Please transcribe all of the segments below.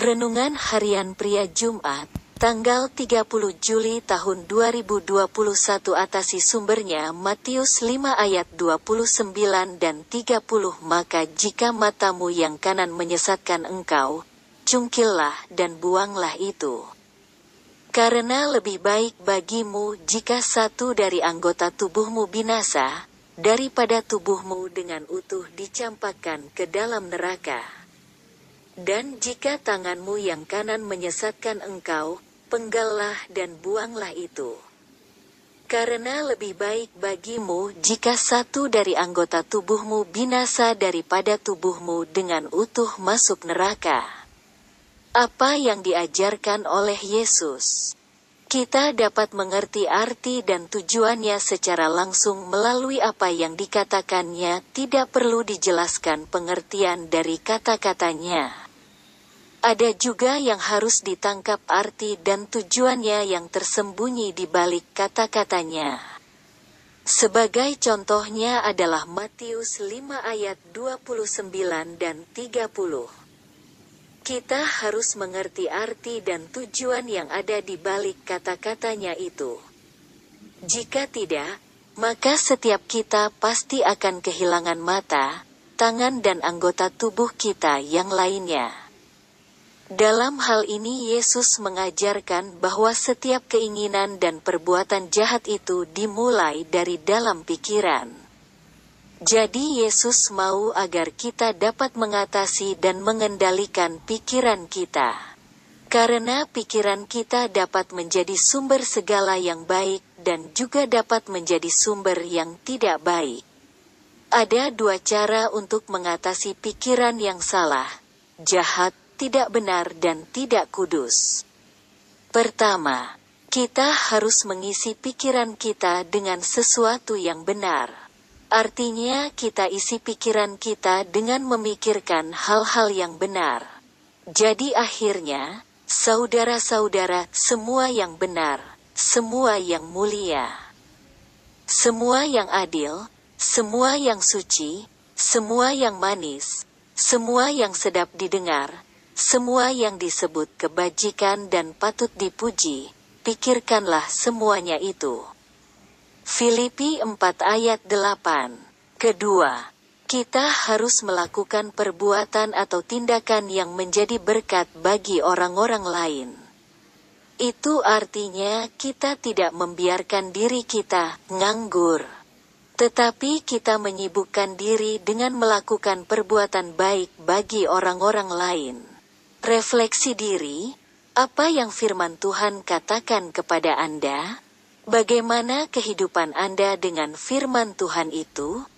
Renungan Harian Pria Jumat, tanggal 30 Juli tahun 2021 atasi sumbernya Matius 5 ayat 29 dan 30 Maka jika matamu yang kanan menyesatkan engkau, cungkillah dan buanglah itu. Karena lebih baik bagimu jika satu dari anggota tubuhmu binasa, daripada tubuhmu dengan utuh dicampakkan ke dalam neraka. Dan jika tanganmu yang kanan menyesatkan engkau, penggallah dan buanglah itu. Karena lebih baik bagimu jika satu dari anggota tubuhmu binasa daripada tubuhmu dengan utuh masuk neraka. Apa yang diajarkan oleh Yesus? Kita dapat mengerti arti dan tujuannya secara langsung melalui apa yang dikatakannya, tidak perlu dijelaskan pengertian dari kata-katanya. Ada juga yang harus ditangkap arti dan tujuannya yang tersembunyi di balik kata-katanya. Sebagai contohnya adalah Matius 5 ayat 29 dan 30. Kita harus mengerti arti dan tujuan yang ada di balik kata-katanya itu. Jika tidak, maka setiap kita pasti akan kehilangan mata, tangan dan anggota tubuh kita yang lainnya. Dalam hal ini Yesus mengajarkan bahwa setiap keinginan dan perbuatan jahat itu dimulai dari dalam pikiran. Jadi Yesus mau agar kita dapat mengatasi dan mengendalikan pikiran kita. Karena pikiran kita dapat menjadi sumber segala yang baik dan juga dapat menjadi sumber yang tidak baik. Ada dua cara untuk mengatasi pikiran yang salah, jahat tidak benar dan tidak kudus. Pertama, kita harus mengisi pikiran kita dengan sesuatu yang benar. Artinya, kita isi pikiran kita dengan memikirkan hal-hal yang benar. Jadi, akhirnya, saudara-saudara, semua yang benar, semua yang mulia, semua yang adil, semua yang suci, semua yang manis, semua yang sedap didengar, semua yang disebut kebajikan dan patut dipuji, pikirkanlah semuanya itu. Filipi 4 ayat 8 Kedua, kita harus melakukan perbuatan atau tindakan yang menjadi berkat bagi orang-orang lain. Itu artinya kita tidak membiarkan diri kita nganggur. Tetapi kita menyibukkan diri dengan melakukan perbuatan baik bagi orang-orang lain. Refleksi diri, apa yang firman Tuhan katakan kepada Anda? Bagaimana kehidupan Anda dengan firman Tuhan itu?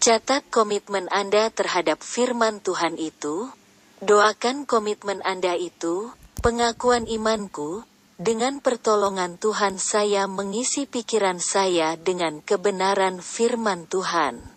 Catat komitmen Anda terhadap firman Tuhan itu. Doakan komitmen Anda itu, pengakuan imanku, dengan pertolongan Tuhan saya mengisi pikiran saya dengan kebenaran firman Tuhan.